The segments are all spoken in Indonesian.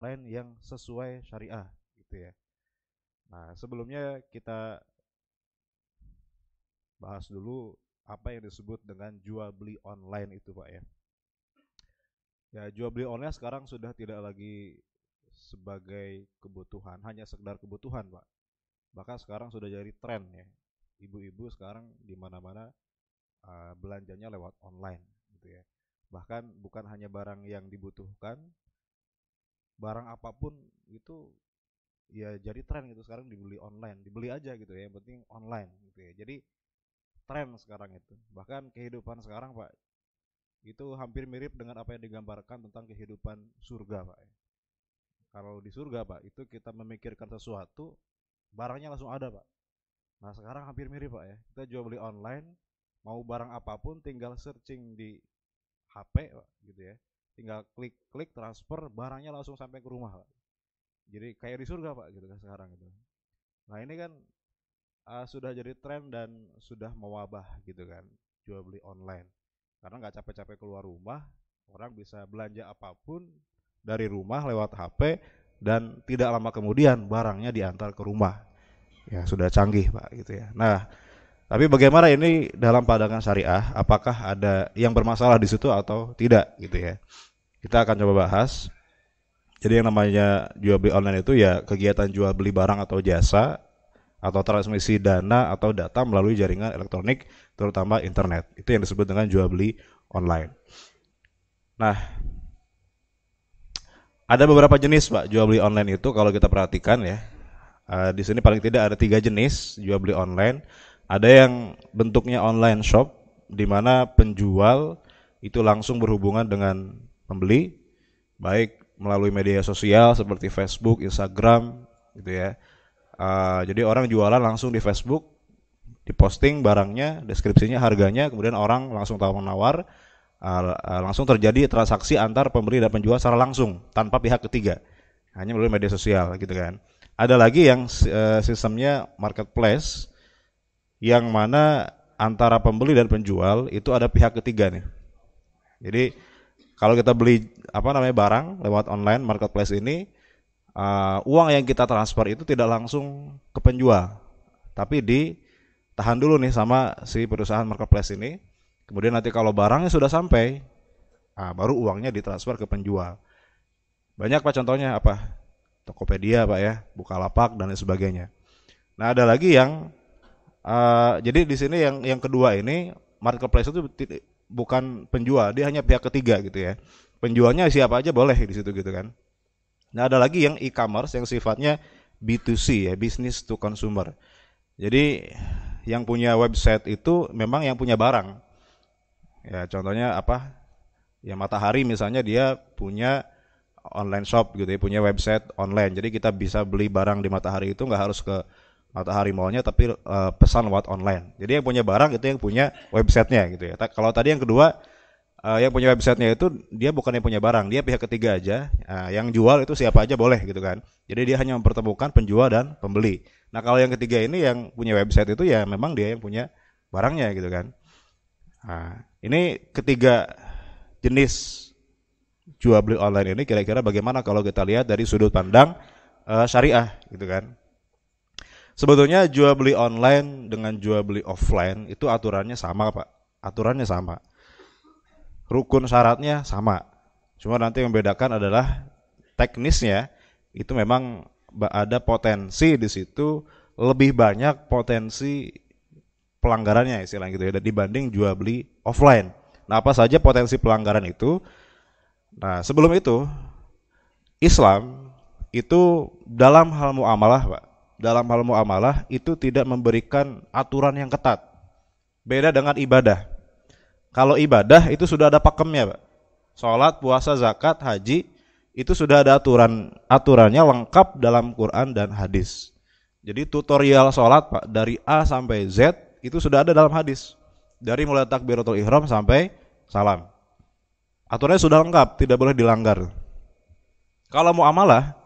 lain yang sesuai syariah gitu ya. Nah, sebelumnya kita bahas dulu apa yang disebut dengan jual beli online itu, Pak ya. Ya, jual beli online sekarang sudah tidak lagi sebagai kebutuhan, hanya sekedar kebutuhan, Pak. Bahkan sekarang sudah jadi tren ya. Ibu-ibu sekarang di mana-mana uh, belanjanya lewat online gitu ya. Bahkan bukan hanya barang yang dibutuhkan, barang apa pun itu ya jadi tren gitu sekarang dibeli online, dibeli aja gitu ya, yang penting online gitu ya. Jadi tren sekarang itu. Bahkan kehidupan sekarang, Pak, itu hampir mirip dengan apa yang digambarkan tentang kehidupan surga, Pak. Kalau di surga, Pak, itu kita memikirkan sesuatu, barangnya langsung ada, Pak. Nah, sekarang hampir mirip, Pak ya. Kita jual beli online, mau barang apa pun tinggal searching di HP, Pak, gitu ya. Tinggal klik-klik transfer, barangnya langsung sampai ke rumah, Pak. Jadi kayak di surga, Pak, gitu kan sekarang itu. Nah, ini kan uh, sudah jadi tren dan sudah mewabah gitu kan jual beli online karena nggak capek-capek keluar rumah orang bisa belanja apa pun dari rumah lewat HP dan tidak lama kemudian barangnya diantar ke rumah ya sudah canggih pak gitu ya nah tapi bagaimana ini dalam pandangan syariah apakah ada yang bermasalah di situ atau tidak gitu ya kita akan coba bahas jadi yang namanya jual beli online itu ya kegiatan jual beli barang atau jasa atau transmisi dana atau data melalui jaringan elektronik terutama internet. Itu yang disebut dengan jual beli online. Nah, ada beberapa jenis Pak jual beli online itu kalau kita perhatikan ya. Uh, di sini paling tidak ada tiga jenis jual beli online. Ada yang bentuknya online shop di mana penjual itu langsung berhubungan dengan pembeli baik melalui media sosial seperti Facebook, Instagram gitu ya Uh, jadi orang jualan langsung di Facebook, diposting barangnya, deskripsinya, harganya, kemudian orang langsung tahu menawar, uh, uh, langsung terjadi transaksi antar pembeli dan penjual secara langsung tanpa pihak ketiga, hanya melalui media sosial gitu kan. Ada lagi yang uh, sistemnya marketplace, yang mana antara pembeli dan penjual itu ada pihak ketiga nih. Jadi kalau kita beli apa namanya barang lewat online marketplace ini uh, uang yang kita transfer itu tidak langsung ke penjual, tapi ditahan dulu nih sama si perusahaan marketplace ini. Kemudian nanti kalau barangnya sudah sampai, uh, baru uangnya ditransfer ke penjual. Banyak pak contohnya apa? Tokopedia pak ya, Bukalapak dan lain sebagainya. Nah ada lagi yang uh, jadi di sini yang yang kedua ini marketplace itu bukan penjual, dia hanya pihak ketiga gitu ya. Penjualnya siapa aja boleh di situ gitu kan. Nah, ada lagi yang e-commerce yang sifatnya B2C ya, business to consumer. Jadi yang punya website itu memang yang punya barang. Ya, contohnya apa? Ya Matahari misalnya dia punya online shop gitu ya, punya website online. Jadi kita bisa beli barang di Matahari itu nggak harus ke Matahari Mallnya tapi uh, pesan lewat online. Jadi yang punya barang itu yang punya websitenya gitu ya. Kalau tadi yang kedua uh, yang punya websitenya itu dia bukan yang punya barang, dia pihak ketiga aja. Uh, yang jual itu siapa aja boleh gitu kan. Jadi dia hanya mempertemukan penjual dan pembeli. Nah kalau yang ketiga ini yang punya website itu ya memang dia yang punya barangnya gitu kan. Nah, ini ketiga jenis jual beli online ini kira-kira bagaimana kalau kita lihat dari sudut pandang uh, syariah gitu kan. Sebetulnya jual beli online dengan jual beli offline itu aturannya sama Pak. Aturannya sama rukun syaratnya sama. Cuma nanti yang membedakan adalah teknisnya itu memang ada potensi di situ lebih banyak potensi pelanggarannya istilah gitu ya dibanding jual beli offline. Nah, apa saja potensi pelanggaran itu? Nah, sebelum itu Islam itu dalam hal muamalah, Pak. Dalam hal muamalah itu tidak memberikan aturan yang ketat. Beda dengan ibadah. Kalau ibadah itu sudah ada pakemnya, Pak. Salat, puasa, zakat, haji itu sudah ada aturan aturannya lengkap dalam Quran dan hadis. Jadi tutorial sholat Pak dari A sampai Z itu sudah ada dalam hadis. Dari mulai takbiratul ihram sampai salam. Aturannya sudah lengkap, tidak boleh dilanggar. Kalau muamalah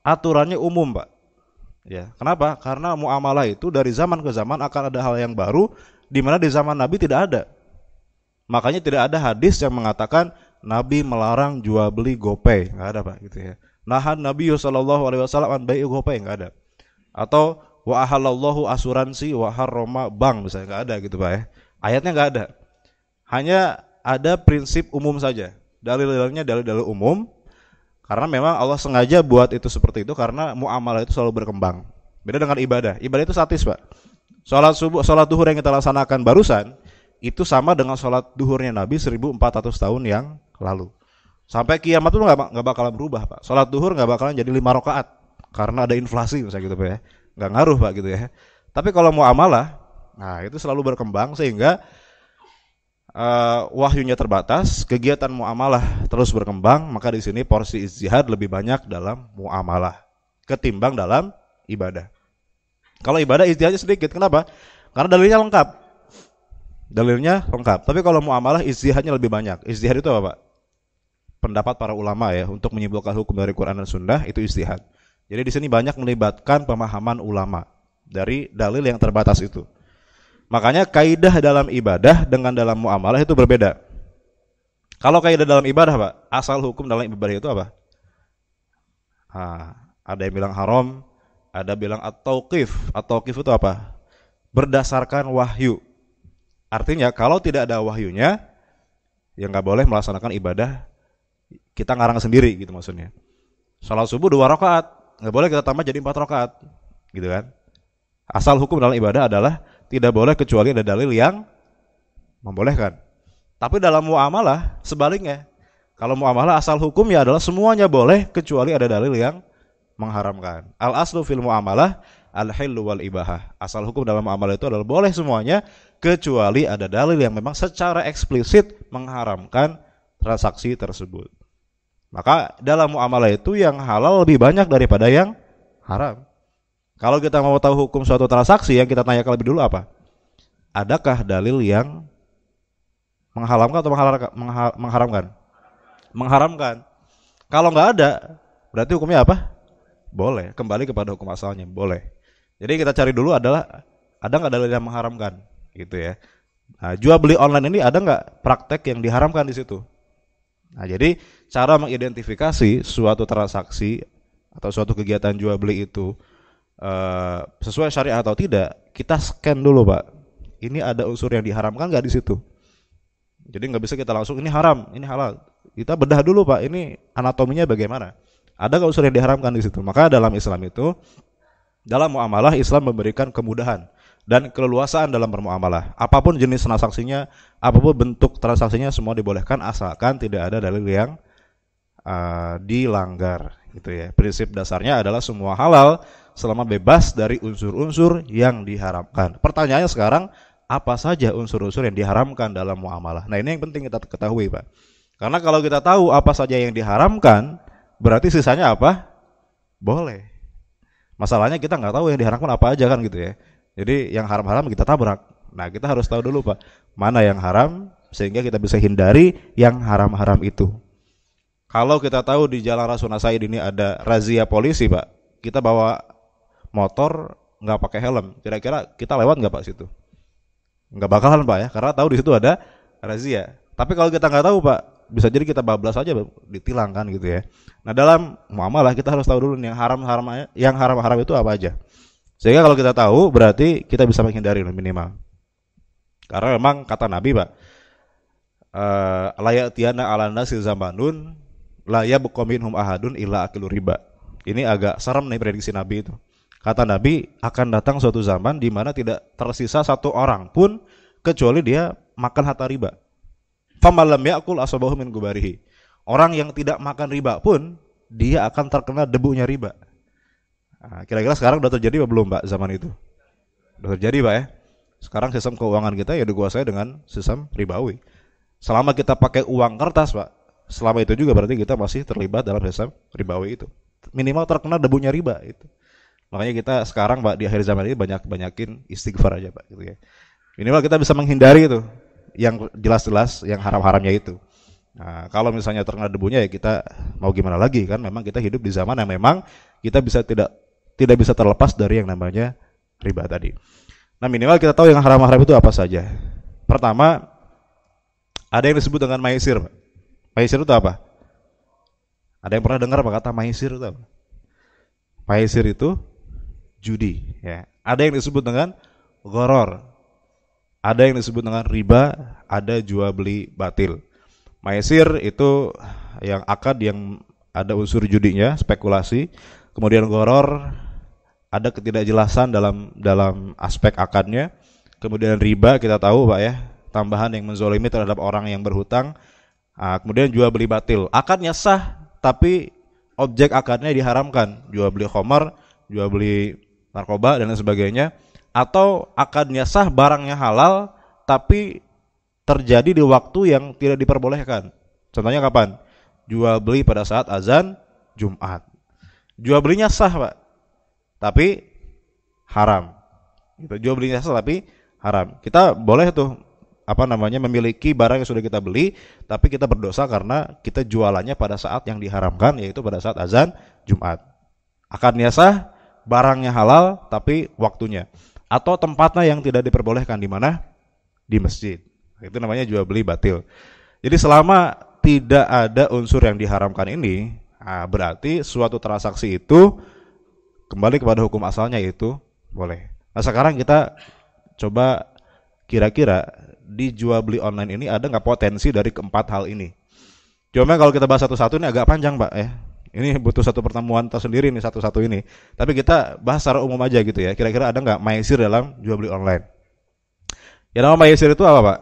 aturannya umum, Pak. Ya, kenapa? Karena muamalah itu dari zaman ke zaman akan ada hal yang baru di mana di zaman Nabi tidak ada. Makanya tidak ada hadis yang mengatakan Nabi melarang jual beli gopay, nggak ada pak gitu ya. Nahan Nabi Shallallahu alaihi wasallam an bai'i gopay enggak ada. Atau wa ahallallahu asuransi wa harrama bank misalnya enggak ada gitu Pak ya. Ayatnya enggak ada. Hanya ada prinsip umum saja. Dalil-dalilnya dalil-dalil umum karena memang Allah sengaja buat itu seperti itu karena muamalah itu selalu berkembang. Beda dengan ibadah. Ibadah itu statis, Pak. Sholat subuh, sholat duhur yang kita laksanakan barusan itu sama dengan sholat duhurnya Nabi 1400 tahun yang lalu. Sampai kiamat itu nggak nggak bakalan berubah pak. Sholat duhur nggak bakalan jadi lima rakaat karena ada inflasi misalnya gitu pak ya. Nggak ngaruh pak gitu ya. Tapi kalau mau amalah, nah itu selalu berkembang sehingga uh, wahyunya terbatas, kegiatan muamalah terus berkembang, maka di sini porsi istihad lebih banyak dalam muamalah ketimbang dalam ibadah. Kalau ibadah istihadnya sedikit, kenapa? Karena dalilnya lengkap. Dalilnya lengkap. Tapi kalau muamalah istihadnya lebih banyak. Istihad itu apa, Pak? pendapat para ulama ya untuk menyimpulkan hukum dari Quran dan Sunnah itu istihad. Jadi di sini banyak melibatkan pemahaman ulama dari dalil yang terbatas itu. Makanya kaidah dalam ibadah dengan dalam muamalah itu berbeda. Kalau kaidah dalam ibadah, Pak, asal hukum dalam ibadah itu apa? Ah, ada yang bilang haram, ada bilang at-tauqif. At-tauqif itu apa? Berdasarkan wahyu. Artinya kalau tidak ada wahyunya, ya nggak boleh melaksanakan ibadah kita ngarang sendiri gitu maksudnya. Salat subuh dua rakaat, nggak boleh kita tambah jadi empat rakaat, gitu kan? Asal hukum dalam ibadah adalah tidak boleh kecuali ada dalil yang membolehkan. Tapi dalam muamalah sebaliknya. Kalau muamalah asal hukum ya adalah semuanya boleh kecuali ada dalil yang mengharamkan. Al aslu fil muamalah al hillu wal ibahah. Asal hukum dalam muamalah itu adalah boleh semuanya kecuali ada dalil yang memang secara eksplisit mengharamkan transaksi tersebut. Maka dalam muamalah itu yang halal lebih banyak daripada yang haram. Kalau kita mau tahu hukum suatu transaksi yang kita tanyakan lebih dulu apa? Adakah dalil yang mengharamkan atau mengharamkan? Mengharamkan. Kalau nggak ada, berarti hukumnya apa? Boleh. Kembali kepada hukum asalnya, boleh. Jadi kita cari dulu adalah ada nggak dalil yang mengharamkan, gitu ya. Nah, jual beli online ini ada nggak praktek yang diharamkan di situ? Nah, jadi cara mengidentifikasi suatu transaksi atau suatu kegiatan jual beli itu uh, sesuai syariat atau tidak, kita scan dulu, Pak. Ini ada unsur yang diharamkan nggak di situ? Jadi nggak bisa kita langsung ini haram, ini halal. Kita bedah dulu, Pak. Ini anatominya bagaimana? Ada nggak unsur yang diharamkan di situ? Maka dalam Islam itu dalam muamalah Islam memberikan kemudahan dan keleluasaan dalam bermuamalah. Apa pun jenis transaksinya, apa pun bentuk transaksinya semua dibolehkan asalkan tidak ada dalil yang uh, dilanggar gitu ya. Prinsip dasarnya adalah semua halal selama bebas dari unsur-unsur yang diharamkan. Pertanyaannya sekarang apa saja unsur-unsur yang diharamkan dalam muamalah? Nah, ini yang penting kita ketahui, Pak. Karena kalau kita tahu apa saja yang diharamkan, berarti sisanya apa? Boleh. Masalahnya kita nggak tahu yang diharamkan apa aja kan gitu ya. Jadi yang haram-haram kita tabrak. Nah, kita harus tahu dulu, Pak, mana yang haram sehingga kita bisa hindari yang haram-haram itu. Kalau kita tahu di Jalan Rasuna Said ini ada razia polisi, Pak, kita bawa motor nggak pakai helm, kira-kira kita lewat nggak Pak situ? Nggak bakalan Pak ya, karena tahu di situ ada razia. Tapi kalau kita nggak tahu Pak, bisa jadi kita bablas aja ditilang kan gitu ya. Nah dalam muamalah kita harus tahu dulu yang haram-haram yang haram-haram itu apa aja. Sehingga kalau kita tahu berarti kita bisa menghindari minimal. Karena memang kata Nabi pak, uh, layak tiana ala nasi zamanun layak hum ahadun illa akilu riba. Ini agak serem nih prediksi Nabi itu. Kata Nabi akan datang suatu zaman di mana tidak tersisa satu orang pun kecuali dia makan harta riba. Famalam yakul asabahu min gubarihi. Orang yang tidak makan riba pun dia akan terkena debunya riba. Nah, kira-kira sekarang udah terjadi belum Pak zaman itu? Udah terjadi Pak ya. Sekarang sistem keuangan kita ya dikuasai dengan sistem ribawi. Selama kita pakai uang kertas Pak, selama itu juga berarti kita masih terlibat dalam sistem ribawi itu. Minimal terkena debunya riba itu. Makanya kita sekarang Pak di akhir zaman ini banyak banyakin istighfar aja Pak gitu ya. Minimal kita bisa menghindari itu yang jelas-jelas yang haram-haramnya itu. Nah, kalau misalnya terkena debunya ya kita mau gimana lagi kan memang kita hidup di zaman yang memang kita bisa tidak tidak bisa terlepas dari yang namanya riba tadi. Nah minimal kita tahu yang haram-haram itu apa saja. Pertama, ada yang disebut dengan maisir. Maisir itu apa? Ada yang pernah dengar apa kata maisir itu apa? Maisir itu judi, ya. Ada yang disebut dengan goror. Ada yang disebut dengan riba, ada jual beli batil. Maisir itu yang akad yang ada unsur judinya, spekulasi. Kemudian goror ada ketidakjelasan dalam dalam aspek akadnya. Kemudian riba kita tahu Pak ya, tambahan yang menzolimi terhadap orang yang berhutang. Nah, kemudian jual beli batil. Akadnya sah, tapi objek akadnya diharamkan. Jual beli khamar, jual beli narkoba dan lain sebagainya. Atau akadnya sah, barangnya halal, tapi terjadi di waktu yang tidak diperbolehkan. Contohnya kapan? Jual beli pada saat azan Jumat. Jual belinya sah, Pak tapi haram. Gitu. Jual belinya tapi haram. Kita boleh tuh apa namanya memiliki barang yang sudah kita beli tapi kita berdosa karena kita jualannya pada saat yang diharamkan yaitu pada saat azan Jumat. Akadnya sah, barangnya halal tapi waktunya atau tempatnya yang tidak diperbolehkan di mana? Di masjid. Itu namanya jual beli batil. Jadi selama tidak ada unsur yang diharamkan ini, nah berarti suatu transaksi itu kembali kepada hukum asalnya itu boleh. Nah sekarang kita coba kira-kira dijual beli online ini ada nggak potensi dari keempat hal ini? Cuma kalau kita bahas satu-satu ini agak panjang pak ya. Ini butuh satu pertemuan tersendiri nih satu-satu ini. Tapi kita bahas secara umum aja gitu ya. Kira-kira ada nggak maisir dalam jual beli online? Ya nama maisir itu apa pak?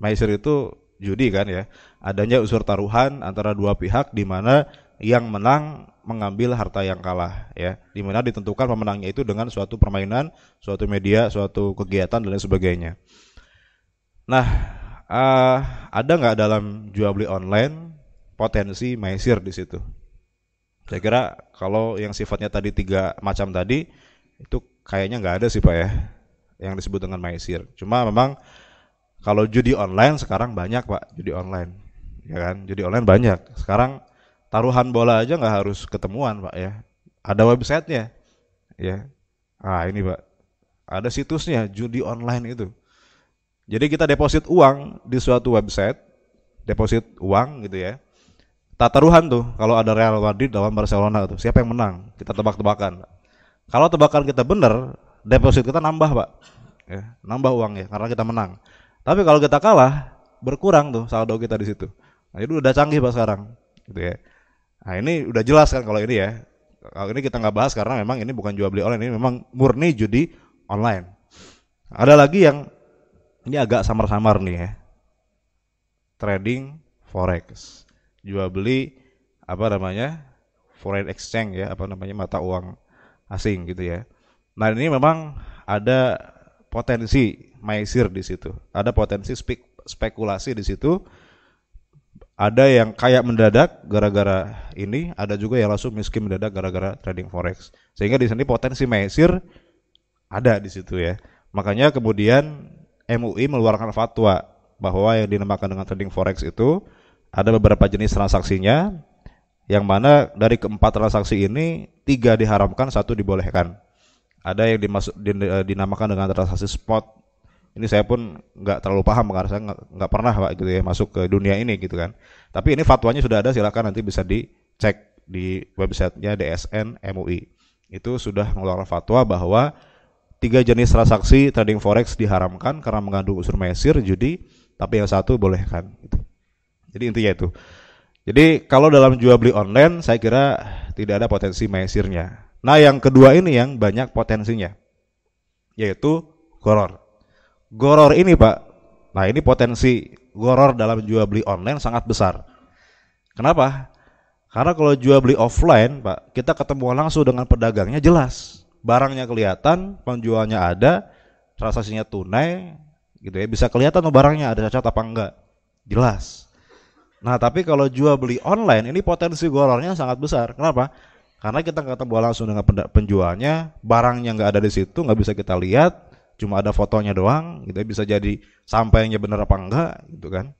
Maisir itu judi kan ya. Adanya unsur taruhan antara dua pihak di mana yang menang mengambil harta yang kalah ya di mana ditentukan pemenangnya itu dengan suatu permainan suatu media suatu kegiatan dan lain sebagainya nah uh, ada nggak dalam jual beli online potensi maisir di situ. Saya kira kalau yang sifatnya tadi tiga macam tadi itu kayaknya nggak ada sih pak ya yang disebut dengan maisir cuma memang kalau judi online sekarang banyak pak judi online ya kan? Judi online banyak. Sekarang taruhan bola aja nggak harus ketemuan pak ya. Ada websitenya ya. Ah ini pak. Ada situsnya judi online itu. Jadi kita deposit uang di suatu website deposit uang gitu ya tak taruhan tuh kalau ada Real Madrid lawan Barcelona tuh siapa yang menang kita tebak-tebakan kalau tebakan kita benar deposit kita nambah pak ya nambah uang ya karena kita menang tapi kalau kita kalah berkurang tuh saldo kita di situ nah itu udah canggih pak sekarang gitu ya Nah ini udah jelas kan kalau ini ya. Kalau ini kita nggak bahas karena memang ini bukan jual beli online, ini memang murni judi online. Ada lagi yang ini agak samar-samar nih ya. Trading forex. Jual beli apa namanya? Foreign exchange ya, apa namanya mata uang asing gitu ya. Nah, ini memang ada potensi maisir di situ. Ada potensi spek spekulasi di situ ada yang kayak mendadak gara-gara ini, ada juga yang langsung miskin mendadak gara-gara trading forex. Sehingga di sini potensi mesir ada di situ ya. Makanya kemudian MUI mengeluarkan fatwa bahwa yang dinamakan dengan trading forex itu ada beberapa jenis transaksinya yang mana dari keempat transaksi ini tiga diharamkan, satu dibolehkan. Ada yang dimasuk dinamakan dengan transaksi spot ini saya pun nggak terlalu paham karena saya nggak pernah pak gitu ya masuk ke dunia ini gitu kan tapi ini fatwanya sudah ada silakan nanti bisa dicek di websitenya DSN MUI itu sudah mengeluarkan fatwa bahwa tiga jenis transaksi trading forex diharamkan karena mengandung unsur mesir judi tapi yang satu bolehkan gitu. Jadi intinya itu jadi kalau dalam jual beli online saya kira tidak ada potensi mesirnya nah yang kedua ini yang banyak potensinya yaitu goror goror ini Pak, nah ini potensi goror dalam jual beli online sangat besar. Kenapa? Karena kalau jual beli offline Pak, kita ketemu langsung dengan pedagangnya jelas. Barangnya kelihatan, penjualnya ada, transaksinya tunai, gitu ya. Bisa kelihatan barangnya ada cacat apa enggak. Jelas. Nah, tapi kalau jual beli online ini potensi gorornya sangat besar. Kenapa? Karena kita ketemu langsung dengan penjualnya, barangnya nggak ada di situ, nggak bisa kita lihat, cuma ada fotonya doang gitu ya, bisa jadi sampainya bener apa enggak gitu kan.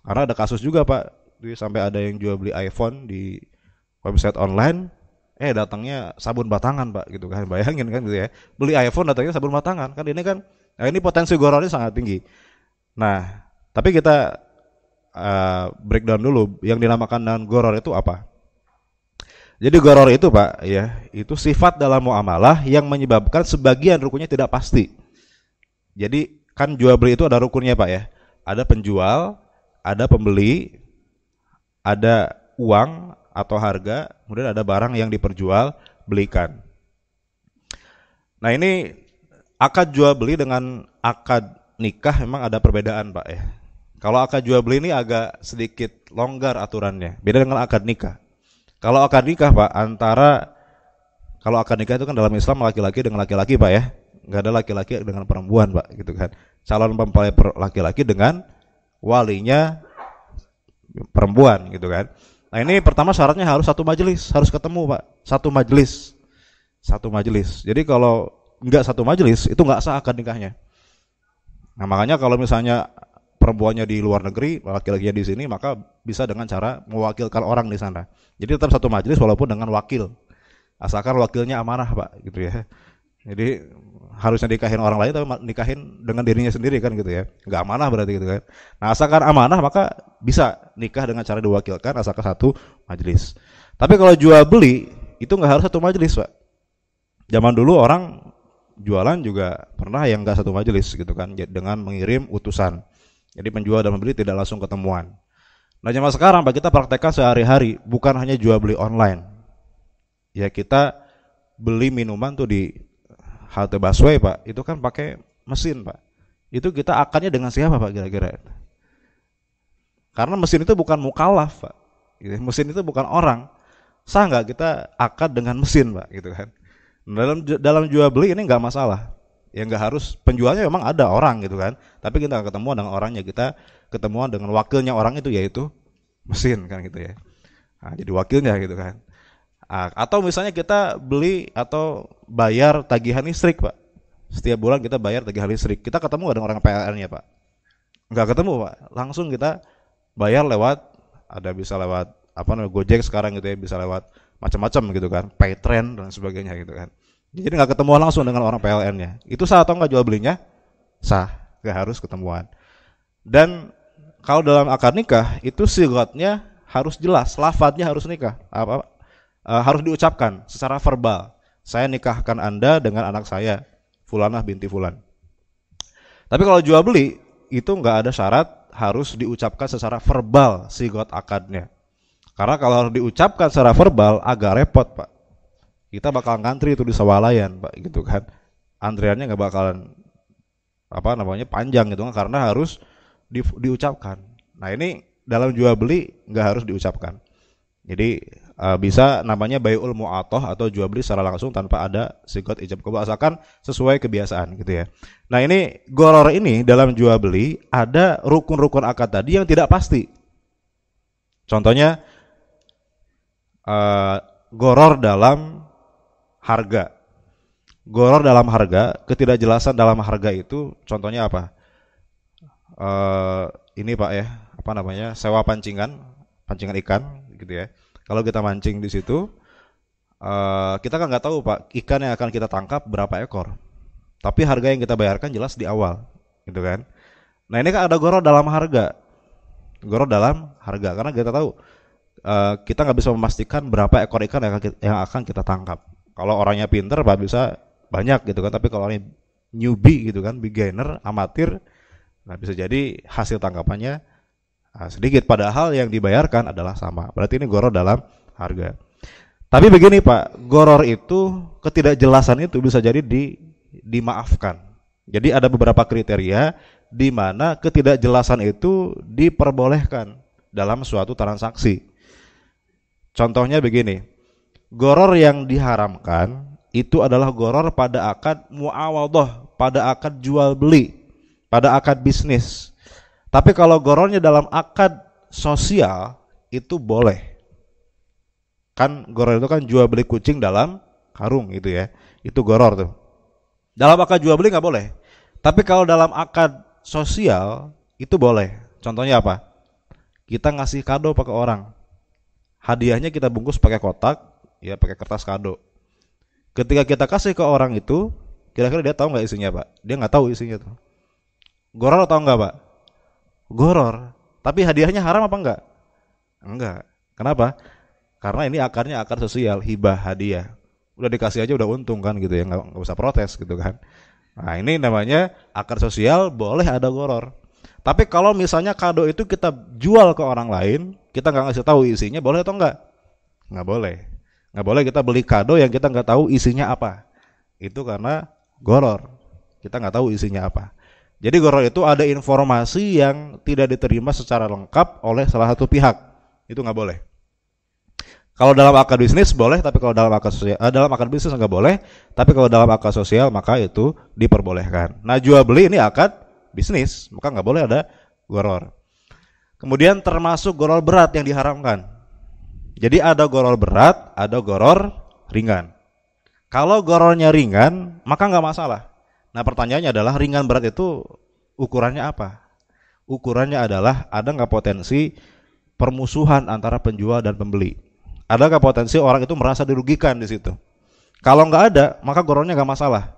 Karena ada kasus juga pak. Sampai ada yang jual beli iPhone di website online eh datangnya sabun batangan pak gitu kan. Bayangin kan gitu ya. Beli iPhone datangnya sabun batangan. Kan ini kan nah ini potensi gorornya sangat tinggi. Nah tapi kita uh, breakdown dulu yang dinamakan dengan goror itu apa Jadi goror itu Pak, ya, itu sifat dalam muamalah yang menyebabkan sebagian rukunnya tidak pasti. Jadi kan jual beli itu ada rukunnya Pak ya. Ada penjual, ada pembeli, ada uang atau harga, kemudian ada barang yang diperjual belikan. Nah ini akad jual beli dengan akad nikah memang ada perbedaan Pak ya. Kalau akad jual beli ini agak sedikit longgar aturannya, beda dengan akad nikah. Kalau akad nikah Pak, antara kalau akad nikah itu kan dalam Islam laki-laki dengan laki-laki Pak ya. Nggak ada laki-laki dengan perempuan Pak gitu kan. Calon mempelai laki-laki dengan walinya perempuan gitu kan. Nah ini pertama syaratnya harus satu majelis, harus ketemu Pak. Satu majelis. Satu majelis. Jadi kalau nggak satu majelis itu nggak sah akad nikahnya. Nah makanya kalau misalnya perempuannya di luar negeri, laki-lakinya di sini, maka bisa dengan cara mewakilkan orang di sana. Jadi tetap satu majelis walaupun dengan wakil. Asalkan wakilnya amanah, Pak, gitu ya. Jadi harusnya nikahin orang lain tapi nikahin dengan dirinya sendiri kan gitu ya. Enggak amanah berarti gitu kan. Nah, asalkan amanah maka bisa nikah dengan cara diwakilkan asalkan satu majelis. Tapi kalau jual beli itu nggak harus satu majelis, Pak. Zaman dulu orang jualan juga pernah yang nggak satu majelis gitu kan dengan mengirim utusan. Jadi penjual dan pembeli tidak langsung ketemuan. Nah zaman sekarang Pak kita praktekkan sehari-hari bukan hanya jual beli online. Ya kita beli minuman tuh di halte busway Pak, itu kan pakai mesin Pak. Itu kita akannya dengan siapa Pak kira-kira? Karena mesin itu bukan mukalaf Pak. Gitu. Mesin itu bukan orang. Sah nggak kita akad dengan mesin Pak gitu kan? Dalam dalam jual beli ini nggak masalah ya nggak harus penjualnya memang ada orang gitu kan. Tapi kita ketemu dengan orangnya. Kita ketemuan dengan wakilnya orang itu yaitu mesin kan gitu ya. Nah, jadi wakilnya gitu kan. Nah, atau misalnya kita beli atau bayar tagihan listrik pak. Setiap bulan kita bayar tagihan listrik. Kita ketemu dengan orang PLN-nya pak? Nggak ketemu pak. Langsung kita bayar lewat ada bisa lewat apa namanya Gojek sekarang gitu ya bisa lewat macam-macam gitu kan. Paytrend dan sebagainya gitu kan jadi nggak ketemu langsung dengan orang PLN-nya. Itu sah atau nggak jual belinya? Sah, nggak harus ketemuan. Dan kalau dalam akad nikah itu sigotnya harus jelas, lafadznya harus nikah, apa, uh, harus diucapkan secara verbal. Saya nikahkan anda dengan anak saya, Fulanah binti Fulan. Tapi kalau jual beli itu nggak ada syarat harus diucapkan secara verbal sigot akadnya. Karena kalau harus diucapkan secara verbal agak repot pak kita bakal ngantri itu di sawalayan pak gitu kan antriannya nggak bakalan apa namanya panjang gitu kan karena harus di, diucapkan nah ini dalam jual beli nggak harus diucapkan jadi uh, bisa namanya bayul mu'atoh atau jual beli secara langsung tanpa ada sikot ijab kabul asalkan sesuai kebiasaan gitu ya. Nah ini goror ini dalam jual beli ada rukun-rukun akad tadi yang tidak pasti. Contohnya uh, goror dalam harga. Goror dalam harga, ketidakjelasan dalam harga itu contohnya apa? Uh, ini Pak ya, apa namanya? sewa pancingan, pancingan ikan gitu ya. Kalau kita mancing di situ, uh, kita kan nggak tahu Pak, ikan yang akan kita tangkap berapa ekor. Tapi harga yang kita bayarkan jelas di awal, gitu kan. Nah ini kan ada goror dalam harga, goror dalam harga karena kita tahu uh, kita nggak bisa memastikan berapa ekor ikan yang akan kita, yang akan kita tangkap. Kalau orangnya pinter bisa banyak gitu kan, tapi kalau orangnya newbie gitu kan, beginner, amatir, nah bisa jadi hasil tangkapannya nah, sedikit padahal yang dibayarkan adalah sama. Berarti ini goror dalam harga. Tapi begini Pak, goror itu ketidakjelasan itu bisa jadi di dimaafkan. Jadi ada beberapa kriteria di mana ketidakjelasan itu diperbolehkan dalam suatu transaksi. Contohnya begini, Goror yang diharamkan itu adalah goror pada akad muawadah, pada akad jual beli, pada akad bisnis. Tapi kalau gorornya dalam akad sosial itu boleh. Kan goror itu kan jual beli kucing dalam karung gitu ya. Itu goror tuh. Dalam akad jual beli nggak boleh. Tapi kalau dalam akad sosial itu boleh. Contohnya apa? Kita ngasih kado pakai orang. Hadiahnya kita bungkus pakai kotak, ya pakai kertas kado. Ketika kita kasih ke orang itu, kira-kira dia tahu nggak isinya pak? Dia nggak tahu isinya tuh. Goror atau enggak pak? Goror. Tapi hadiahnya haram apa enggak? Enggak. Kenapa? Karena ini akarnya akar sosial, hibah, hadiah. Udah dikasih aja udah untung kan gitu ya, nggak, nggak usah protes gitu kan. Nah ini namanya akar sosial boleh ada goror. Tapi kalau misalnya kado itu kita jual ke orang lain, kita nggak ngasih tahu isinya, boleh atau enggak? Nggak boleh. Nggak boleh kita beli kado yang kita nggak tahu isinya apa. Itu karena goror. Kita nggak tahu isinya apa. Jadi goror itu ada informasi yang tidak diterima secara lengkap oleh salah satu pihak. Itu nggak boleh. Kalau dalam akad bisnis boleh, tapi kalau dalam akad sosial, eh, dalam akad bisnis nggak boleh. Tapi kalau dalam akad sosial maka itu diperbolehkan. Nah jual beli ini akad bisnis, maka nggak boleh ada goror. Kemudian termasuk goror berat yang diharamkan. Jadi ada goror berat, ada goror ringan. Kalau gorornya ringan, maka nggak masalah. Nah pertanyaannya adalah ringan berat itu ukurannya apa? Ukurannya adalah ada nggak potensi permusuhan antara penjual dan pembeli? Adakah potensi orang itu merasa dirugikan di situ? Kalau nggak ada, maka gorornya nggak masalah.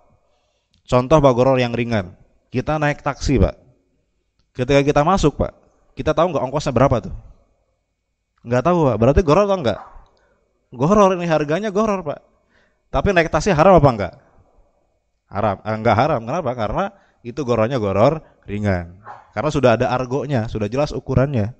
Contoh pak goror yang ringan, kita naik taksi pak. Ketika kita masuk pak, kita tahu nggak ongkosnya berapa tuh? Nggak tahu pak. Berarti goror atau enggak? Goror ini harganya goror pak. Tapi naik taksi haram apa enggak? Haram. Eh, enggak haram. Kenapa? Karena itu gorornya goror ringan. Karena sudah ada argonya, sudah jelas ukurannya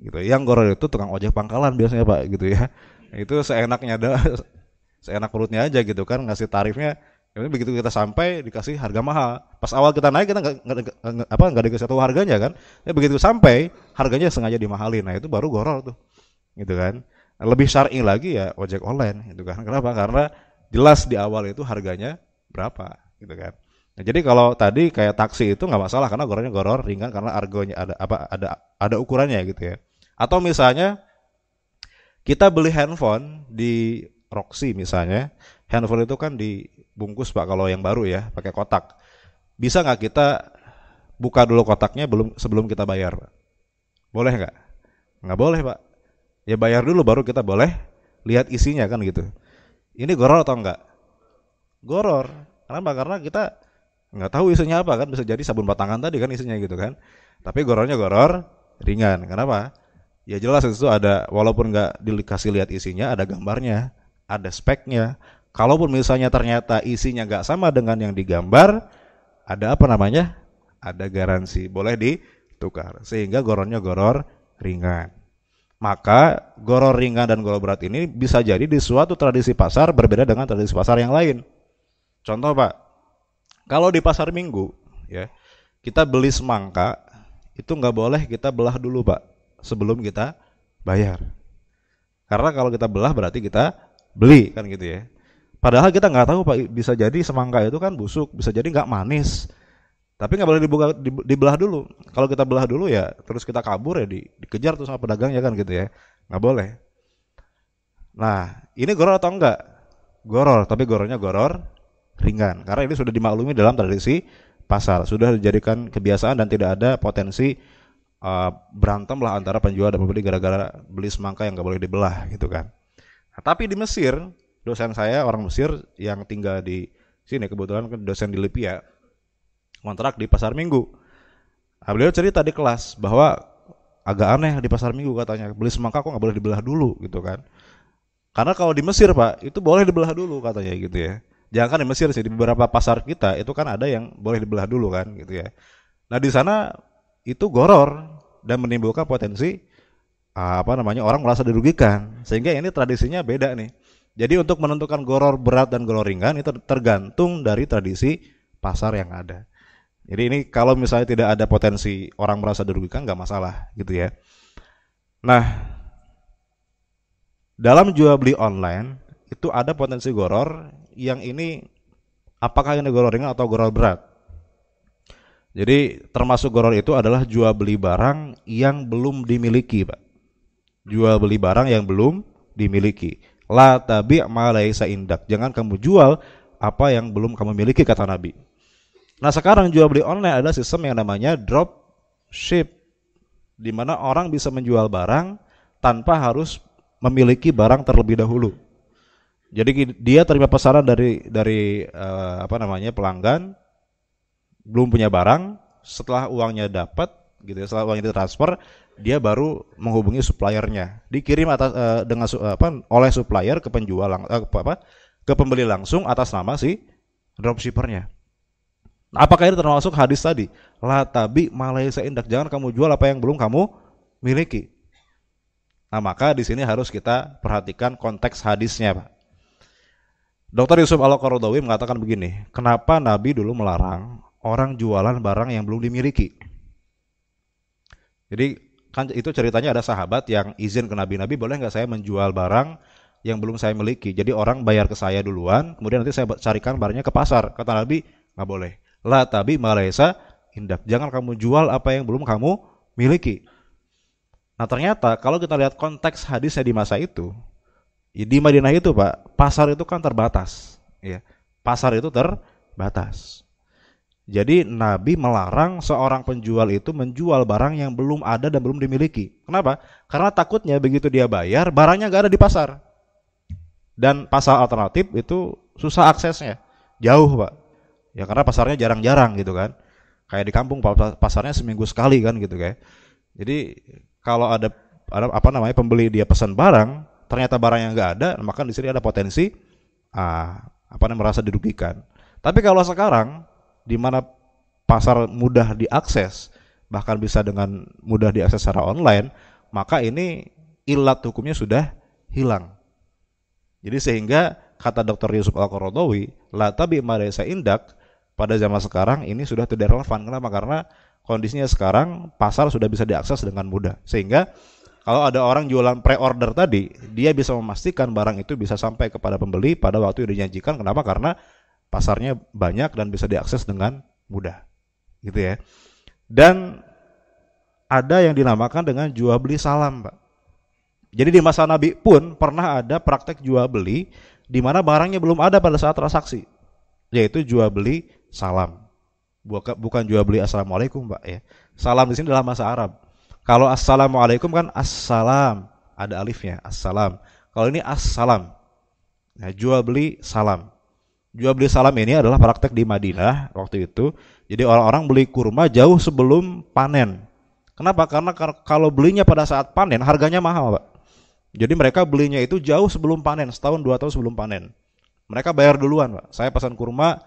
gitu yang goror itu tukang ojek pangkalan biasanya pak gitu ya itu seenaknya ada seenak perutnya aja gitu kan ngasih tarifnya ini begitu kita sampai dikasih harga mahal pas awal kita naik kita nggak apa nggak dikasih tahu harganya kan ya begitu sampai harganya sengaja dimahalin nah itu baru goror tuh gitu kan lebih syar'i lagi ya ojek online gitu kan kenapa karena jelas di awal itu harganya berapa gitu kan Nah, jadi kalau tadi kayak taksi itu nggak masalah karena gorornya goror ringan karena argonya ada apa ada ada ukurannya gitu ya. Atau misalnya kita beli handphone di Roxy misalnya, handphone itu kan dibungkus pak kalau yang baru ya pakai kotak. Bisa nggak kita buka dulu kotaknya belum sebelum kita bayar? Boleh nggak? Nggak boleh pak. Ya bayar dulu baru kita boleh lihat isinya kan gitu. Ini goror atau enggak? Goror. Kenapa? Karena kita nggak tahu isinya apa kan. Bisa jadi sabun batangan tadi kan isinya gitu kan. Tapi gorornya goror ringan. Kenapa? Ya jelas itu ada walaupun nggak dikasih lihat isinya ada gambarnya ada speknya. Kalaupun misalnya ternyata isinya nggak sama dengan yang digambar ada apa namanya? Ada garansi. Boleh ditukar. Sehingga gorornya goror ringan maka goror ringan dan goror berat ini bisa jadi di suatu tradisi pasar berbeda dengan tradisi pasar yang lain contoh pak kalau di pasar minggu, ya kita beli semangka itu nggak boleh kita belah dulu pak sebelum kita bayar. Karena kalau kita belah berarti kita beli kan gitu ya. Padahal kita nggak tahu pak bisa jadi semangka itu kan busuk, bisa jadi nggak manis. Tapi nggak boleh dibuka dibelah dulu. Kalau kita belah dulu ya terus kita kabur ya di, dikejar tuh sama pedagangnya kan gitu ya. Nggak boleh. Nah ini goror atau enggak? Goror, tapi gorornya goror ringan karena ini sudah dimaklumi dalam tradisi pasar sudah dijadikan kebiasaan dan tidak ada potensi uh, berantem lah antara penjual dan pembeli gara-gara beli semangka yang nggak boleh dibelah gitu kan nah, tapi di Mesir dosen saya orang Mesir yang tinggal di sini kebetulan kan dosen di Libya kontrak di pasar minggu nah, beliau cerita di kelas bahwa agak aneh di pasar minggu katanya beli semangka kok nggak boleh dibelah dulu gitu kan karena kalau di Mesir pak itu boleh dibelah dulu katanya gitu ya Jangan kan di Mesir sih di beberapa pasar kita itu kan ada yang boleh dibelah dulu kan gitu ya. Nah di sana itu goror dan menimbulkan potensi apa namanya orang merasa dirugikan sehingga ini tradisinya beda nih. Jadi untuk menentukan goror berat dan goror ringan itu tergantung dari tradisi pasar yang ada. Jadi ini kalau misalnya tidak ada potensi orang merasa dirugikan nggak masalah gitu ya. Nah dalam jual beli online itu ada potensi goror yang ini apakah ini goror ringan atau goror berat? Jadi termasuk goror itu adalah jual beli barang yang belum dimiliki, Pak. Jual beli barang yang belum dimiliki. La tabi' ma laisa indak. Jangan kamu jual apa yang belum kamu miliki kata Nabi. Nah, sekarang jual beli online adalah sistem yang namanya drop ship di mana orang bisa menjual barang tanpa harus memiliki barang terlebih dahulu. Jadi dia terima pesanan dari dari uh, apa namanya pelanggan, belum punya barang, setelah uangnya dapat, gitu ya, setelah uangnya ditransfer, dia baru menghubungi suppliernya. Dikirim atas uh, dengan uh, apa oleh supplier ke penjual uh, apa ke pembeli langsung atas nama si dropshippernya. Apakah ini termasuk hadis tadi? La tabi Malaysia indak. Jangan kamu jual apa yang belum kamu miliki. Nah, maka di sini harus kita perhatikan konteks hadisnya, Pak. Dr. Yusuf Al-Qaradawi mengatakan begini, kenapa Nabi dulu melarang orang jualan barang yang belum dimiliki? Jadi kan itu ceritanya ada sahabat yang izin ke Nabi, Nabi boleh nggak saya menjual barang yang belum saya miliki? Jadi orang bayar ke saya duluan, kemudian nanti saya carikan barangnya ke pasar. Kata Nabi, nggak boleh. La tabi malaysa indak. Jangan kamu jual apa yang belum kamu miliki. Nah ternyata kalau kita lihat konteks hadisnya di masa itu, di Madinah itu pak, pasar itu kan terbatas. Ya. Pasar itu terbatas. Jadi Nabi melarang seorang penjual itu menjual barang yang belum ada dan belum dimiliki. Kenapa? Karena takutnya begitu dia bayar, barangnya nggak ada di pasar. Dan pasar alternatif itu susah aksesnya, jauh pak. Ya karena pasarnya jarang-jarang gitu kan. Kayak di kampung pasarnya seminggu sekali kan gitu kayak. Jadi kalau ada, ada apa namanya pembeli dia pesan barang, ternyata barangnya nggak ada, maka di sini ada potensi ah, apa namanya merasa dirugikan. Tapi kalau sekarang di mana pasar mudah diakses, bahkan bisa dengan mudah diakses secara online, maka ini ilat hukumnya sudah hilang. Jadi sehingga kata Dr. Yusuf Al-Qaradawi, la tabi madesa indak pada zaman sekarang ini sudah tidak relevan. Kenapa? Karena kondisinya sekarang pasar sudah bisa diakses dengan mudah. Sehingga kalau ada orang jualan pre-order tadi, dia bisa memastikan barang itu bisa sampai kepada pembeli pada waktu yang dijanjikan. Kenapa? Karena pasarnya banyak dan bisa diakses dengan mudah. Gitu ya. Dan ada yang dinamakan dengan jual beli salam, Pak. Jadi di masa Nabi pun pernah ada praktek jual beli di mana barangnya belum ada pada saat transaksi, yaitu jual beli salam. Bukan jual beli assalamualaikum, Pak ya. Salam di sini dalam bahasa Arab. Kalau assalamualaikum kan assalam, ada alifnya, assalam. Kalau ini assalam. Nah, jual beli salam. Jual beli salam ini adalah praktek di Madinah waktu itu. Jadi orang-orang beli kurma jauh sebelum panen. Kenapa? Karena kalau belinya pada saat panen harganya mahal, Pak. Jadi mereka belinya itu jauh sebelum panen, setahun dua tahun sebelum panen. Mereka bayar duluan, Pak. Saya pesan kurma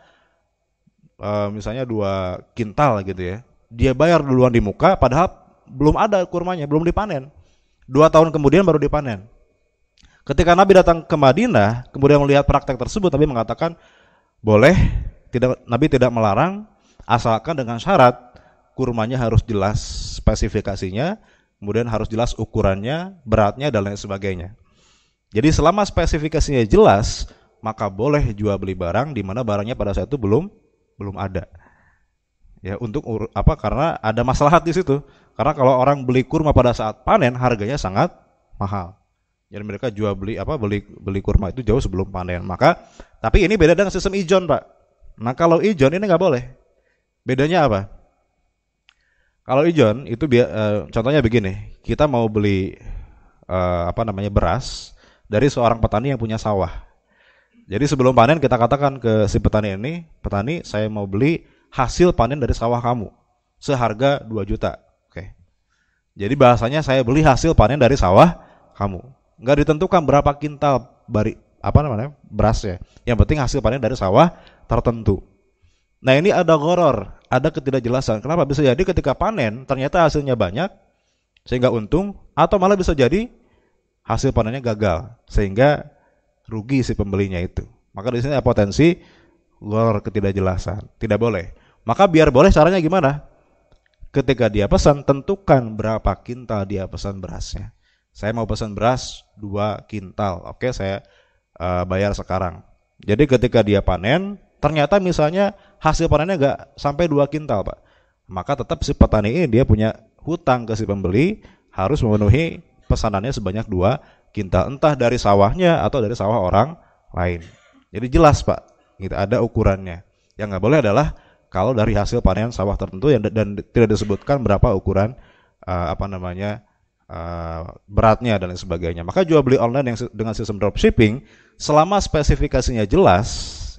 uh, misalnya dua kintal gitu ya. Dia bayar duluan di muka, padahal belum ada kurmanya, belum dipanen. Dua tahun kemudian baru dipanen. Ketika Nabi datang ke Madinah, kemudian melihat praktek tersebut, Nabi mengatakan, boleh, tidak Nabi tidak melarang asalkan dengan syarat kurmanya harus jelas spesifikasinya, kemudian harus jelas ukurannya, beratnya dan lain sebagainya. Jadi selama spesifikasinya jelas, maka boleh jual beli barang di mana barangnya pada saat itu belum belum ada. Ya, untuk apa? Karena ada masalah di situ. Karena kalau orang beli kurma pada saat panen harganya sangat mahal. Jadi mereka jual beli apa beli beli kurma itu jauh sebelum panen. Maka tapi ini beda dengan sistem ijon, Pak. Nah, kalau ijon ini nggak boleh. Bedanya apa? Kalau ijon itu uh, contohnya begini, kita mau beli uh, apa namanya beras dari seorang petani yang punya sawah. Jadi sebelum panen kita katakan ke si petani ini, petani saya mau beli hasil panen dari sawah kamu seharga 2 juta. Oke. Jadi bahasanya saya beli hasil panen dari sawah kamu nggak ditentukan berapa kintal bari apa namanya beras ya. Yang penting hasil panen dari sawah tertentu. Nah ini ada goror, ada ketidakjelasan. Kenapa bisa jadi ketika panen ternyata hasilnya banyak sehingga untung atau malah bisa jadi hasil panennya gagal sehingga rugi si pembelinya itu. Maka di sini ada potensi luar ketidakjelasan. Tidak boleh. Maka biar boleh caranya gimana? Ketika dia pesan, tentukan berapa kintal dia pesan berasnya. Saya mau pesan beras 2 kintal. Oke, saya uh, bayar sekarang. Jadi ketika dia panen, ternyata misalnya hasil panennya nggak sampai 2 kintal, Pak. Maka tetap si petani ini dia punya hutang ke si pembeli harus memenuhi pesanannya sebanyak 2 kita entah dari sawahnya atau dari sawah orang lain. Jadi jelas pak, kita ada ukurannya. Yang nggak boleh adalah kalau dari hasil panen sawah tertentu yang dan tidak disebutkan berapa ukuran uh, apa namanya uh, beratnya dan lain sebagainya. Maka jual beli online yang dengan sistem dropshipping selama spesifikasinya jelas,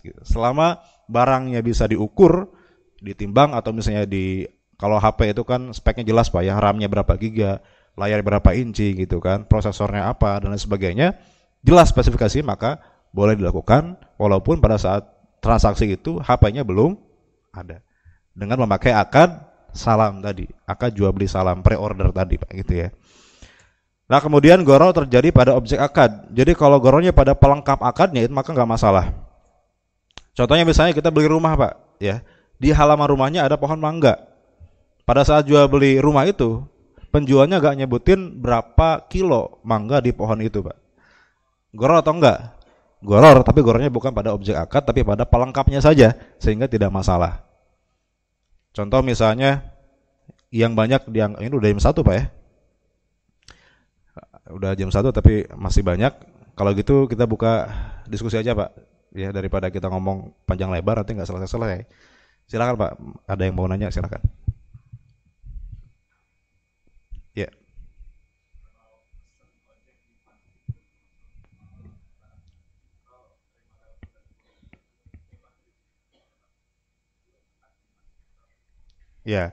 gitu, selama barangnya bisa diukur, ditimbang atau misalnya di kalau HP itu kan speknya jelas pak ya RAM-nya berapa giga, layar berapa inci gitu kan, prosesornya apa dan lain sebagainya, jelas spesifikasi maka boleh dilakukan walaupun pada saat transaksi itu HP-nya belum ada. Dengan memakai akad salam tadi, akad jual beli salam pre-order tadi Pak gitu ya. Nah kemudian goro terjadi pada objek akad. Jadi kalau goronya pada pelengkap akadnya itu maka nggak masalah. Contohnya misalnya kita beli rumah pak, ya di halaman rumahnya ada pohon mangga. Pada saat jual beli rumah itu, penjualnya nggak nyebutin berapa kilo mangga di pohon itu pak. Goror atau enggak? Goror, tapi gorornya bukan pada objek akad, tapi pada pelengkapnya saja, sehingga tidak masalah. Contoh misalnya yang banyak yang ini udah jam satu pak ya, udah jam satu tapi masih banyak. Kalau gitu kita buka diskusi aja Pak. Ya daripada kita ngomong panjang lebar nanti nggak selesai-selesai. Silakan Pak, ada yang mau nanya silakan. Ya. Ya.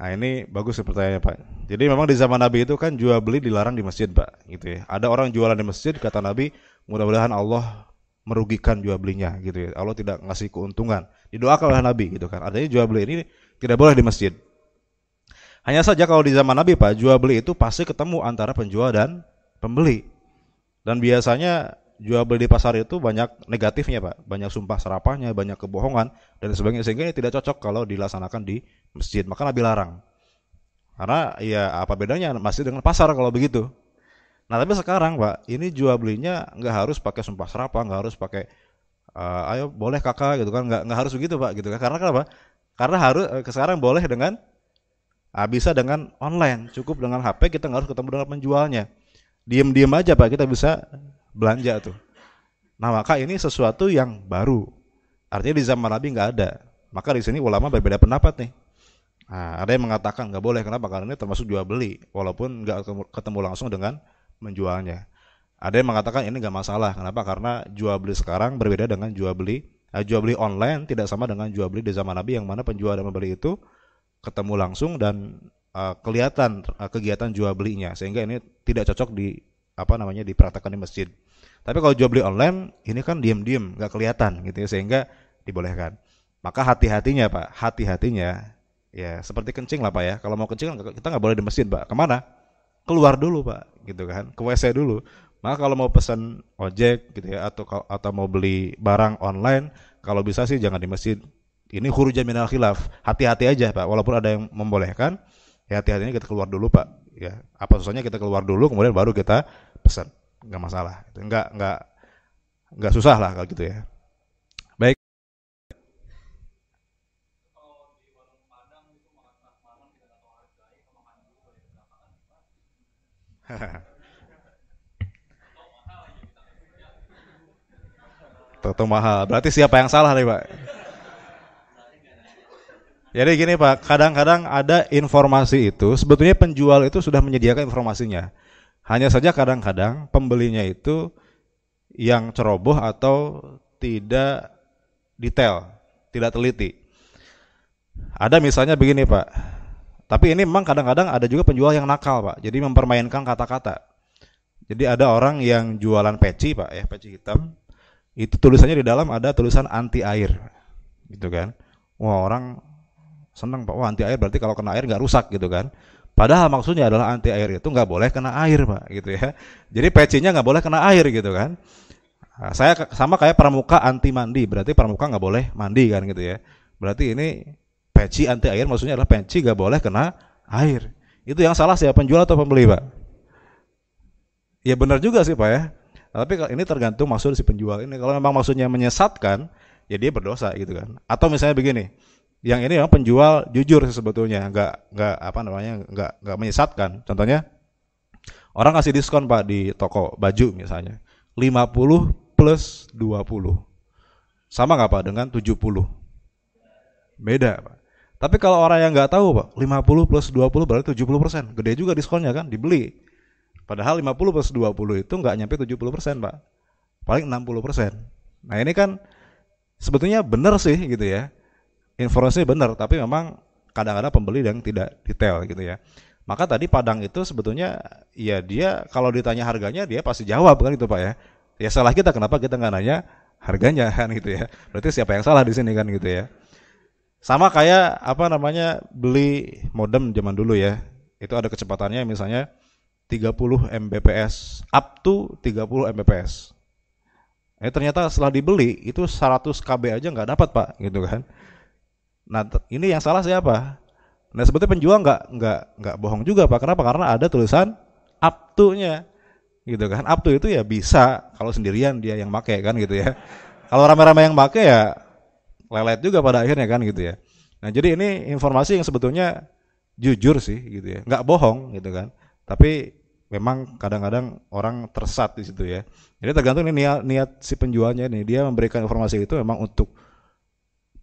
Nah ini bagus pertanyaannya Pak. Jadi memang di zaman Nabi itu kan jual beli dilarang di masjid Pak. Gitu ya. Ada orang jualan di masjid kata Nabi mudah-mudahan Allah merugikan jual belinya gitu ya. Allah tidak ngasih keuntungan. Didoakan oleh Nabi gitu kan. Artinya jual beli ini tidak boleh di masjid. Hanya saja kalau di zaman Nabi Pak, jual beli itu pasti ketemu antara penjual dan pembeli. Dan biasanya jual beli di pasar itu banyak negatifnya Pak, banyak sumpah serapahnya, banyak kebohongan dan sebagainya sehingga ini tidak cocok kalau dilaksanakan di masjid. Maka Nabi larang. Karena ya apa bedanya masjid dengan pasar kalau begitu. Nah tapi sekarang Pak, ini jual belinya nggak harus pakai sumpah serapah, nggak harus pakai uh, ayo boleh kakak gitu kan, nggak nggak harus begitu Pak gitu kan. Karena kenapa? Karena harus eh, sekarang boleh dengan uh, bisa dengan online, cukup dengan HP kita nggak harus ketemu dengan penjualnya. Diem-diem aja Pak, kita bisa belanja tuh. Nah maka ini sesuatu yang baru. Artinya di zaman Nabi nggak ada. Maka di sini ulama berbeda pendapat nih. Nah, ada yang mengatakan nggak boleh kenapa? Karena ini termasuk jual beli, walaupun nggak ketemu langsung dengan menjualnya. Ada yang mengatakan ini nggak masalah. Kenapa? Karena jual beli sekarang berbeda dengan jual beli. Nah, jual beli online tidak sama dengan jual beli di zaman Nabi yang mana penjual dan pembeli itu ketemu langsung dan uh, kelihatan uh, kegiatan jual belinya sehingga ini tidak cocok di apa namanya dipraktekkan di masjid. Tapi kalau jual beli online ini kan diam-diam nggak kelihatan gitu ya sehingga dibolehkan. Maka hati-hatinya pak, hati-hatinya ya seperti kencing lah pak ya. Kalau mau kencing kita nggak boleh di masjid pak. Ke mana? Keluar dulu pak, gitu kan, ke WC dulu. Maka kalau mau pesan ojek gitu ya atau atau mau beli barang online, kalau bisa sih jangan di masjid. Ini hurujan minal khilaf. Hati-hati aja pak, walaupun ada yang membolehkan, ya hati-hatinya kita keluar dulu pak ya apa susahnya kita keluar dulu kemudian baru kita pesan nggak masalah nggak nggak nggak susah lah kalau gitu ya baik Toto mahal. Berarti siapa yang salah nih, Pak? Jadi gini Pak, kadang-kadang ada informasi itu, sebetulnya penjual itu sudah menyediakan informasinya. Hanya saja kadang-kadang pembelinya itu yang ceroboh atau tidak detail, tidak teliti. Ada misalnya begini Pak, tapi ini memang kadang-kadang ada juga penjual yang nakal Pak, jadi mempermainkan kata-kata. Jadi ada orang yang jualan peci Pak ya, peci hitam, itu tulisannya di dalam ada tulisan anti air, gitu kan. Wah orang senang pak, wah anti air berarti kalau kena air nggak rusak gitu kan. Padahal maksudnya adalah anti air itu nggak boleh kena air pak, gitu ya. Jadi pecinya nggak boleh kena air gitu kan. Nah, saya sama kayak pramuka anti mandi, berarti pramuka nggak boleh mandi kan gitu ya. Berarti ini peci anti air maksudnya adalah peci nggak boleh kena air. Itu yang salah siapa penjual atau pembeli pak? Ya benar juga sih pak ya. Tapi ini tergantung maksud si penjual ini. Kalau memang maksudnya menyesatkan, ya dia berdosa gitu kan. Atau misalnya begini, yang ini memang penjual jujur sebetulnya nggak nggak apa namanya nggak nggak menyesatkan. Contohnya orang kasih diskon pak di toko baju misalnya 50 plus 20 sama nggak pak dengan 70 beda pak. Tapi kalau orang yang nggak tahu pak 50 plus 20 berarti 70 persen. Gede juga diskonnya kan? Dibeli. Padahal 50 plus 20 itu nggak nyampe 70 persen pak. Paling 60 persen. Nah ini kan sebetulnya benar sih gitu ya informasinya benar tapi memang kadang-kadang pembeli yang tidak detail gitu ya Maka tadi Padang itu sebetulnya ya dia kalau ditanya harganya dia pasti jawab kan itu Pak ya. Ya salah kita kenapa kita nggak nanya harganya kan gitu ya. Berarti siapa yang salah di sini kan gitu ya. Sama kayak apa namanya beli modem zaman dulu ya. Itu ada kecepatannya misalnya 30 Mbps up to 30 Mbps. Eh ternyata setelah dibeli itu 100 KB aja nggak dapat pak gitu kan. Nah ini yang salah siapa? Nah sebetulnya penjual nggak nggak nggak bohong juga pak. Kenapa? Karena ada tulisan up to-nya, gitu kan. Up to itu ya bisa kalau sendirian dia yang make kan gitu ya. Kalau rame-rame yang make ya lelet juga pada akhirnya kan gitu ya. Nah jadi ini informasi yang sebetulnya jujur sih gitu ya, nggak bohong gitu kan. Tapi memang kadang-kadang orang tersat di situ ya. Jadi tergantung ini niat, niat si penjualnya nih, dia memberikan informasi itu memang untuk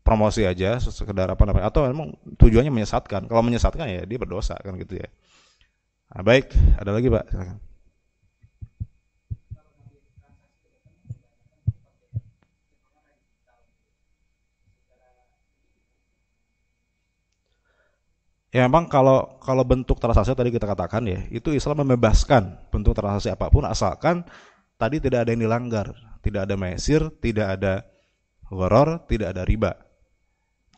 promosi aja sekedar apa namanya atau memang tujuannya menyesatkan. Kalau menyesatkan ya dia berdosa kan gitu ya. Nah, baik. Ada lagi pak? Silakan. Ya memang kalau kalau bentuk transaksi tadi kita katakan ya, itu Islam membebaskan bentuk transaksi apa pun asalkan tadi tidak ada yang dilanggar, tidak ada mesir, tidak ada horor, tidak ada riba.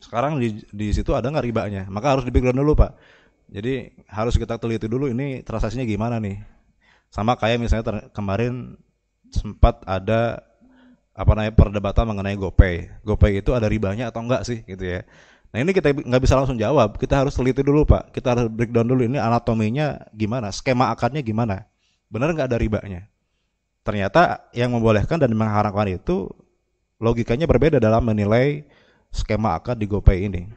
Sekarang di, di situ ada nggak ribanya? Maka harus di background dulu pak. Jadi harus kita teliti dulu ini transaksinya gimana nih. Sama kayak misalnya ter, kemarin sempat ada apa namanya perdebatan mengenai GoPay. GoPay itu ada ribanya atau enggak sih gitu ya. Nah ini kita nggak bisa langsung jawab, kita harus teliti dulu pak. Kita harus breakdown dulu ini anatominya gimana, skema akarnya gimana. Benar nggak ada ribanya? Ternyata yang membolehkan dan mengharamkan itu logikanya berbeda dalam menilai skema akad di GoPay ini.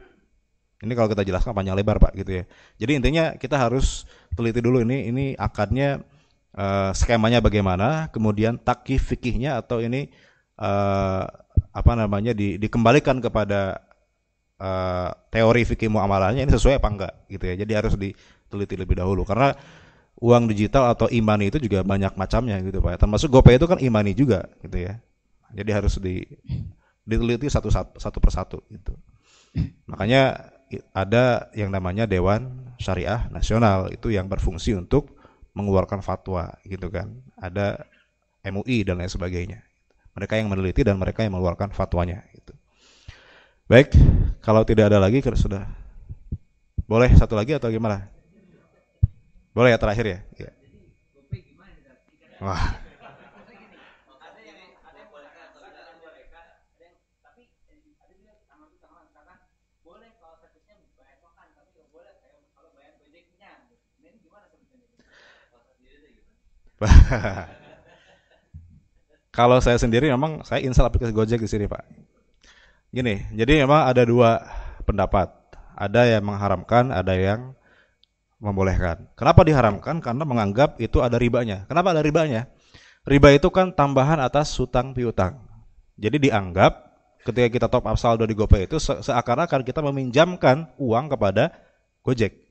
Ini kalau kita jelaskan panjang lebar Pak gitu ya. Jadi intinya kita harus teliti dulu ini ini akadnya uh, skemanya bagaimana, kemudian takif fikihnya atau ini uh, apa namanya di, dikembalikan kepada uh, teori fikih muamalahnya ini sesuai apa enggak gitu ya. Jadi harus diteliti lebih dahulu karena uang digital atau imani itu juga banyak macamnya gitu Pak. Termasuk GoPay itu kan imani juga gitu ya. Jadi harus di diteliti satu, satu, satu persatu gitu. Makanya ada yang namanya Dewan Syariah Nasional itu yang berfungsi untuk mengeluarkan fatwa gitu kan. Ada MUI dan lain sebagainya. Mereka yang meneliti dan mereka yang mengeluarkan fatwanya gitu. Baik, kalau tidak ada lagi sudah boleh satu lagi atau gimana? Boleh ya terakhir ya? ya. Wah. Kalau saya sendiri memang saya install aplikasi Gojek di sini, Pak. Gini, jadi memang ada dua pendapat. Ada yang mengharamkan, ada yang membolehkan. Kenapa diharamkan? Karena menganggap itu ada ribanya. Kenapa ada ribanya? Riba itu kan tambahan atas hutang piutang. Jadi dianggap ketika kita top up saldo di GoPay itu seakan-akan kita meminjamkan uang kepada Gojek.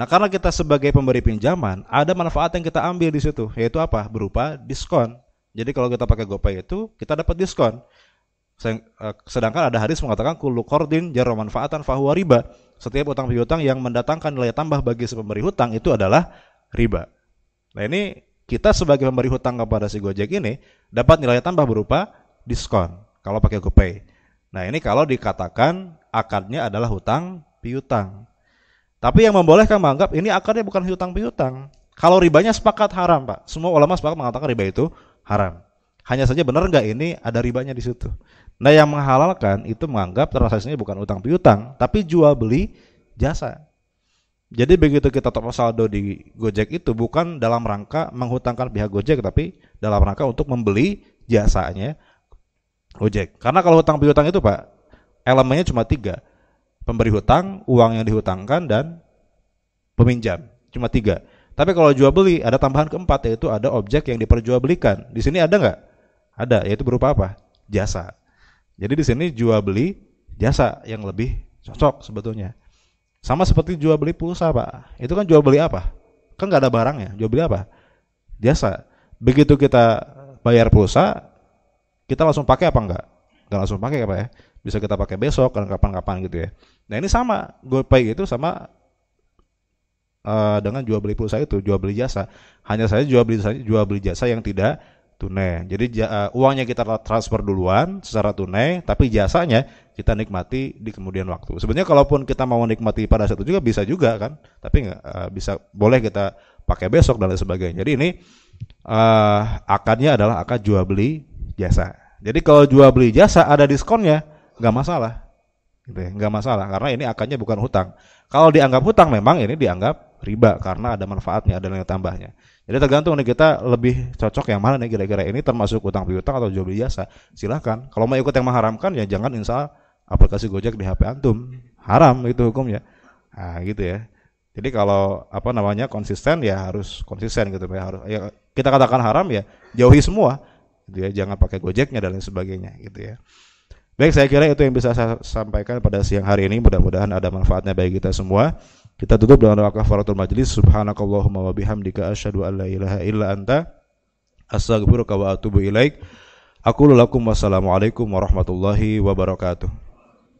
Nah, karena kita sebagai pemberi pinjaman, ada manfaat yang kita ambil di situ, yaitu apa? Berupa diskon. Jadi kalau kita pakai GoPay itu, kita dapat diskon. Eh, sedangkan ada hadis mengatakan kullu qardin jarra manfaatan fahuwa riba. Setiap utang piutang yang mendatangkan nilai tambah bagi si pemberi hutang itu adalah riba. Nah, ini kita sebagai pemberi hutang kepada si Gojek ini dapat nilai tambah berupa diskon kalau pakai GoPay. Nah, ini kalau dikatakan akadnya adalah hutang piutang. Tapi yang membolehkan menganggap ini akarnya bukan hutang piutang. Kalau ribanya sepakat haram, Pak. Semua ulama sepakat mengatakan riba itu haram. Hanya saja benar nggak ini ada ribanya di situ. Nah, yang menghalalkan itu menganggap transaksinya bukan utang piutang, tapi jual beli jasa. Jadi begitu kita top saldo di Gojek itu bukan dalam rangka menghutangkan pihak Gojek, tapi dalam rangka untuk membeli jasanya Gojek. Karena kalau hutang piutang itu Pak, elemennya cuma tiga pemberi hutang, uang yang dihutangkan dan peminjam. Cuma tiga. Tapi kalau jual beli ada tambahan keempat yaitu ada objek yang diperjualbelikan. Di sini ada nggak? Ada, yaitu berupa apa? Jasa. Jadi di sini jual beli jasa yang lebih cocok sebetulnya. Sama seperti jual beli pulsa, Pak. Itu kan jual beli apa? Kan nggak ada barangnya. Jual beli apa? Jasa. Begitu kita bayar pulsa, kita langsung pakai apa enggak? Enggak langsung pakai apa ya? bisa kita pakai besok dan kapan-kapan gitu ya. Nah ini sama GoPay itu sama uh, dengan jual beli pulsa itu, jual beli jasa. Hanya saja jual beli jual beli jasa yang tidak tunai. Jadi uh, uangnya kita transfer duluan secara tunai, tapi jasanya kita nikmati di kemudian waktu. Sebenarnya kalaupun kita mau nikmati pada saat itu juga bisa juga kan, tapi nggak uh, bisa boleh kita pakai besok dan lain sebagainya. Jadi ini uh, akadnya adalah akad jual beli jasa. Jadi kalau jual beli jasa ada diskonnya, nggak masalah, gitu ya, nggak masalah karena ini akadnya bukan hutang. Kalau dianggap hutang memang ini dianggap riba karena ada manfaatnya, ada nilai tambahnya. Jadi tergantung nih kita lebih cocok yang mana nih kira-kira ini termasuk utang piutang atau jual beli jasa. Silahkan. Kalau mau ikut yang mengharamkan ya jangan install aplikasi Gojek di HP antum. Haram itu hukumnya. Nah, gitu ya. Jadi kalau apa namanya konsisten ya harus konsisten gitu ya harus ya kita katakan haram ya jauhi semua gitu ya jangan pakai Gojeknya dan lain sebagainya gitu ya. Baik, saya kira itu yang bisa saya sampaikan pada siang hari ini. Mudah-mudahan ada manfaatnya bagi kita semua. Kita tutup dengan doa kafaratul majlis. Subhanakallahumma wa bihamdika asyhadu an la ilaha illa anta astaghfiruka wa atubu ilaik. Aku lakum wassalamualaikum warahmatullahi wabarakatuh.